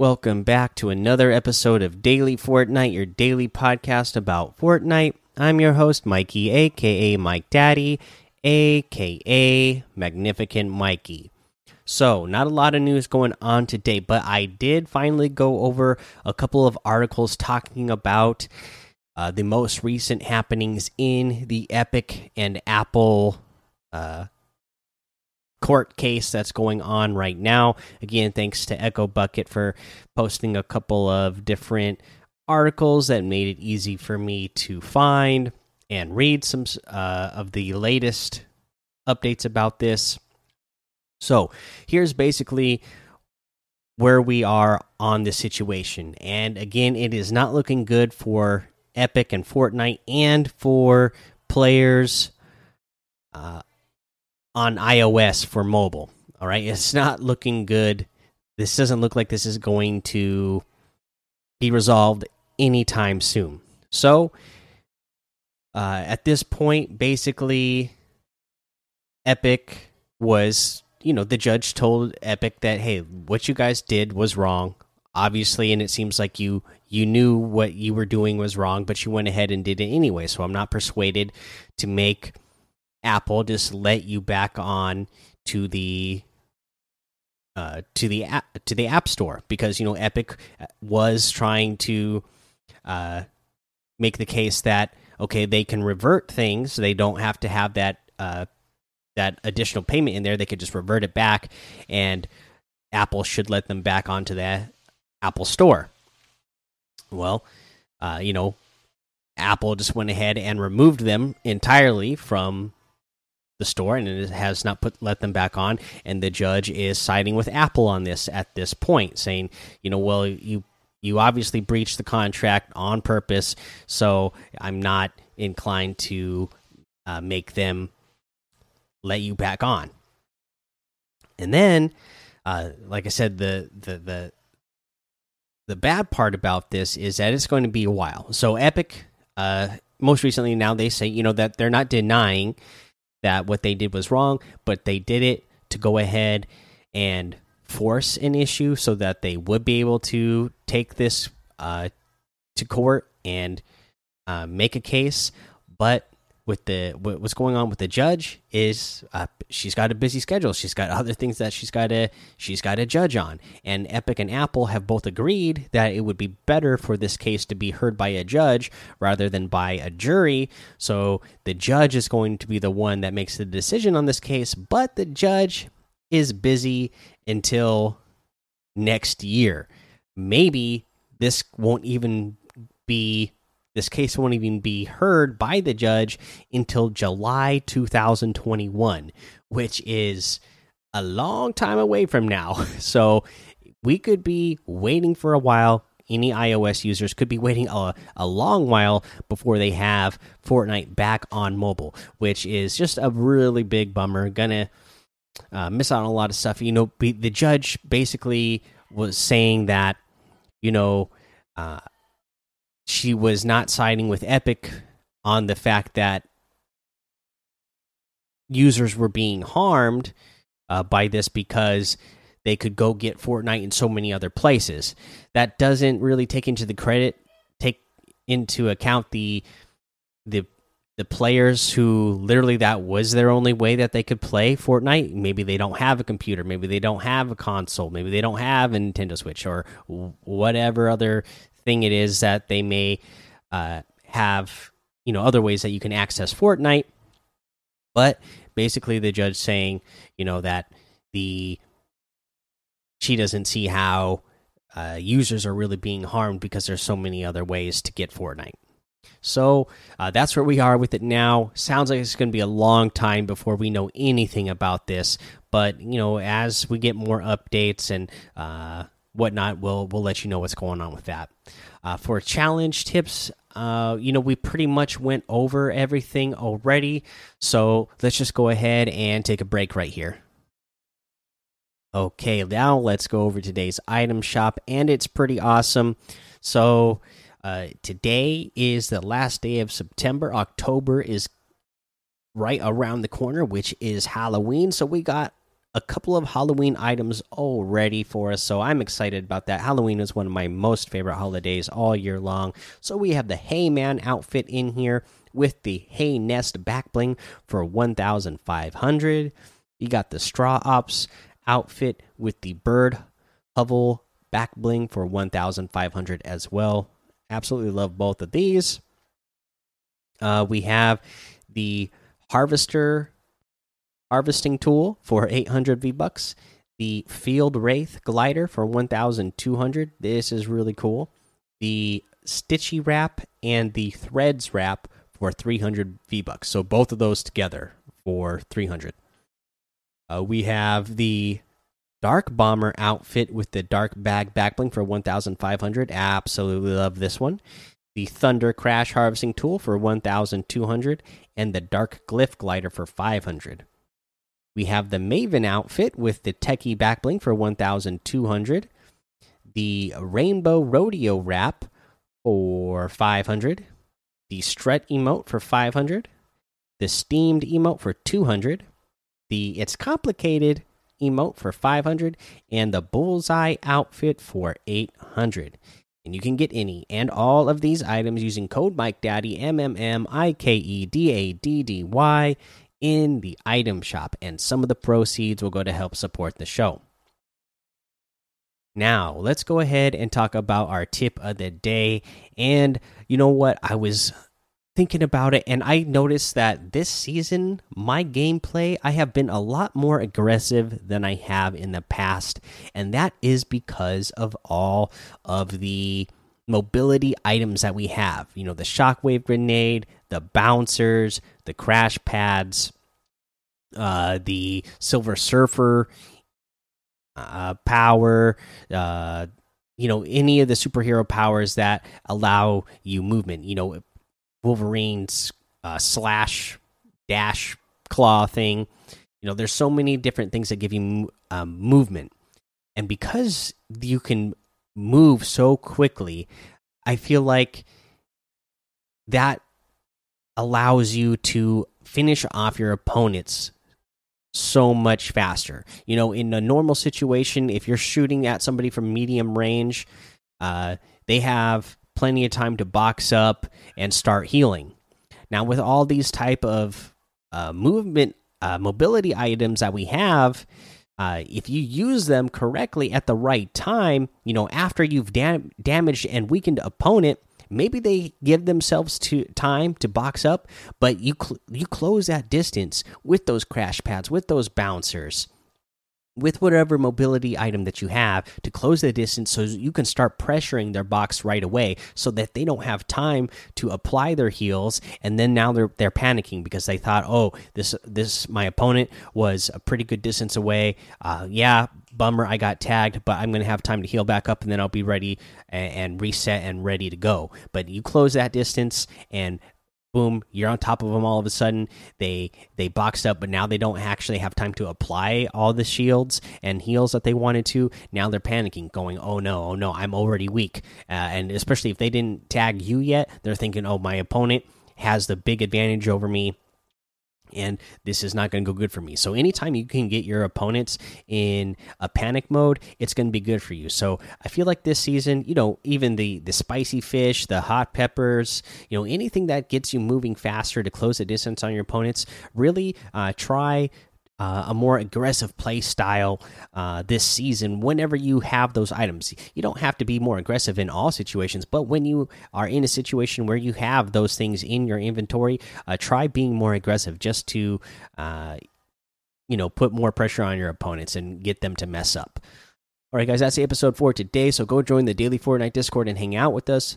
Welcome back to another episode of Daily Fortnite, your daily podcast about Fortnite. I'm your host, Mikey, aka Mike Daddy, aka Magnificent Mikey. So, not a lot of news going on today, but I did finally go over a couple of articles talking about uh, the most recent happenings in the Epic and Apple uh, court case that's going on right now. Again, thanks to Echo Bucket for posting a couple of different articles that made it easy for me to find and read some uh, of the latest updates about this. So, here's basically where we are on the situation. And again, it is not looking good for Epic and Fortnite and for players uh, on iOS for mobile. All right, it's not looking good. This doesn't look like this is going to be resolved anytime soon. So, uh, at this point, basically, Epic was, you know, the judge told Epic that, hey, what you guys did was wrong, obviously, and it seems like you you knew what you were doing was wrong, but you went ahead and did it anyway. So I'm not persuaded to make Apple just let you back on to the uh, to the app, to the App Store because you know Epic was trying to uh, make the case that okay they can revert things they don't have to have that uh, that additional payment in there they could just revert it back and Apple should let them back onto the Apple Store. Well, uh, you know, Apple just went ahead and removed them entirely from the store and it has not put let them back on and the judge is siding with apple on this at this point saying you know well you you obviously breached the contract on purpose so i'm not inclined to uh, make them let you back on. And then uh, like i said the the the the bad part about this is that it's going to be a while. So epic uh, most recently now they say you know that they're not denying that what they did was wrong, but they did it to go ahead and force an issue so that they would be able to take this uh, to court and uh, make a case. But with the what's going on with the judge is uh, she's got a busy schedule. She's got other things that she's got to she's got to judge on. And Epic and Apple have both agreed that it would be better for this case to be heard by a judge rather than by a jury. So the judge is going to be the one that makes the decision on this case, but the judge is busy until next year. Maybe this won't even be this case won't even be heard by the judge until July 2021, which is a long time away from now. So we could be waiting for a while. Any iOS users could be waiting a, a long while before they have Fortnite back on mobile, which is just a really big bummer. Gonna uh, miss out on a lot of stuff. You know, the judge basically was saying that, you know, uh, she was not siding with Epic on the fact that users were being harmed uh, by this because they could go get Fortnite in so many other places. That doesn't really take into the credit take into account the the the players who literally that was their only way that they could play Fortnite. Maybe they don't have a computer, maybe they don't have a console, maybe they don't have a Nintendo Switch or whatever other thing it is that they may uh, have you know other ways that you can access Fortnite. But basically, the judge saying you know that the she doesn't see how uh, users are really being harmed because there's so many other ways to get Fortnite. So uh, that's where we are with it now. Sounds like it's going to be a long time before we know anything about this. But you know, as we get more updates and uh, whatnot, we'll we'll let you know what's going on with that. Uh, for challenge tips, uh, you know, we pretty much went over everything already. So let's just go ahead and take a break right here. Okay, now let's go over today's item shop, and it's pretty awesome. So uh, today is the last day of September. October is right around the corner, which is Halloween. So we got a couple of Halloween items already for us, so I'm excited about that. Halloween is one of my most favorite holidays all year long. So we have the Hay Man outfit in here with the Hay Nest back bling for 1,500. You got the Straw Ops outfit with the Bird Hovel back bling for 1,500 as well. Absolutely love both of these. Uh, we have the Harvester harvesting tool for 800 V bucks. The Field Wraith glider for 1,200. This is really cool. The Stitchy wrap and the Threads wrap for 300 V bucks. So both of those together for 300. Uh, we have the Dark Bomber outfit with the Dark Bag backbling for 1,500. Absolutely love this one. The Thunder Crash harvesting tool for 1,200 and the Dark Glyph glider for 500. We have the Maven outfit with the Techie backbling for 1,200. The Rainbow Rodeo wrap for 500. The Strut emote for 500. The Steamed emote for 200. The It's Complicated emote for 500. And the Bullseye outfit for 800. And you can get any and all of these items using code Mike Daddy M M M I K E D A D D Y in the item shop, and some of the proceeds will go to help support the show. Now, let's go ahead and talk about our tip of the day. And you know what? I was thinking about it and I noticed that this season, my gameplay, I have been a lot more aggressive than I have in the past. And that is because of all of the mobility items that we have. You know, the shockwave grenade, the bouncers, the crash pads, uh, the Silver Surfer uh, power, uh, you know, any of the superhero powers that allow you movement. You know, Wolverine's uh, slash dash claw thing. You know, there's so many different things that give you um, movement, and because you can move so quickly, I feel like that allows you to finish off your opponents so much faster. You know, in a normal situation, if you're shooting at somebody from medium range, uh, they have plenty of time to box up and start healing. Now, with all these type of uh, movement uh, mobility items that we have, uh, if you use them correctly at the right time, you know, after you've dam damaged and weakened opponent, maybe they give themselves to time to box up, but you cl you close that distance with those crash pads, with those bouncers with whatever mobility item that you have to close the distance so you can start pressuring their box right away so that they don't have time to apply their heals and then now they're they're panicking because they thought oh this this my opponent was a pretty good distance away. Uh, yeah bummer I got tagged but I'm gonna have time to heal back up and then I'll be ready and, and reset and ready to go. But you close that distance and boom you're on top of them all of a sudden. They they boxed up but now they don't actually have time to apply all the shields and heals that they wanted to. Now they're panicking going oh no oh no i'm already weak. Uh, and especially if they didn't tag you yet they're thinking oh my opponent has the big advantage over me and this is not going to go good for me. So anytime you can get your opponents in a panic mode, it's going to be good for you. So I feel like this season, you know, even the the spicy fish, the hot peppers, you know, anything that gets you moving faster to close the distance on your opponents, really uh, try uh, a more aggressive play style uh, this season whenever you have those items. You don't have to be more aggressive in all situations, but when you are in a situation where you have those things in your inventory, uh, try being more aggressive just to, uh, you know, put more pressure on your opponents and get them to mess up. All right, guys, that's the episode for today. So go join the Daily Fortnite Discord and hang out with us.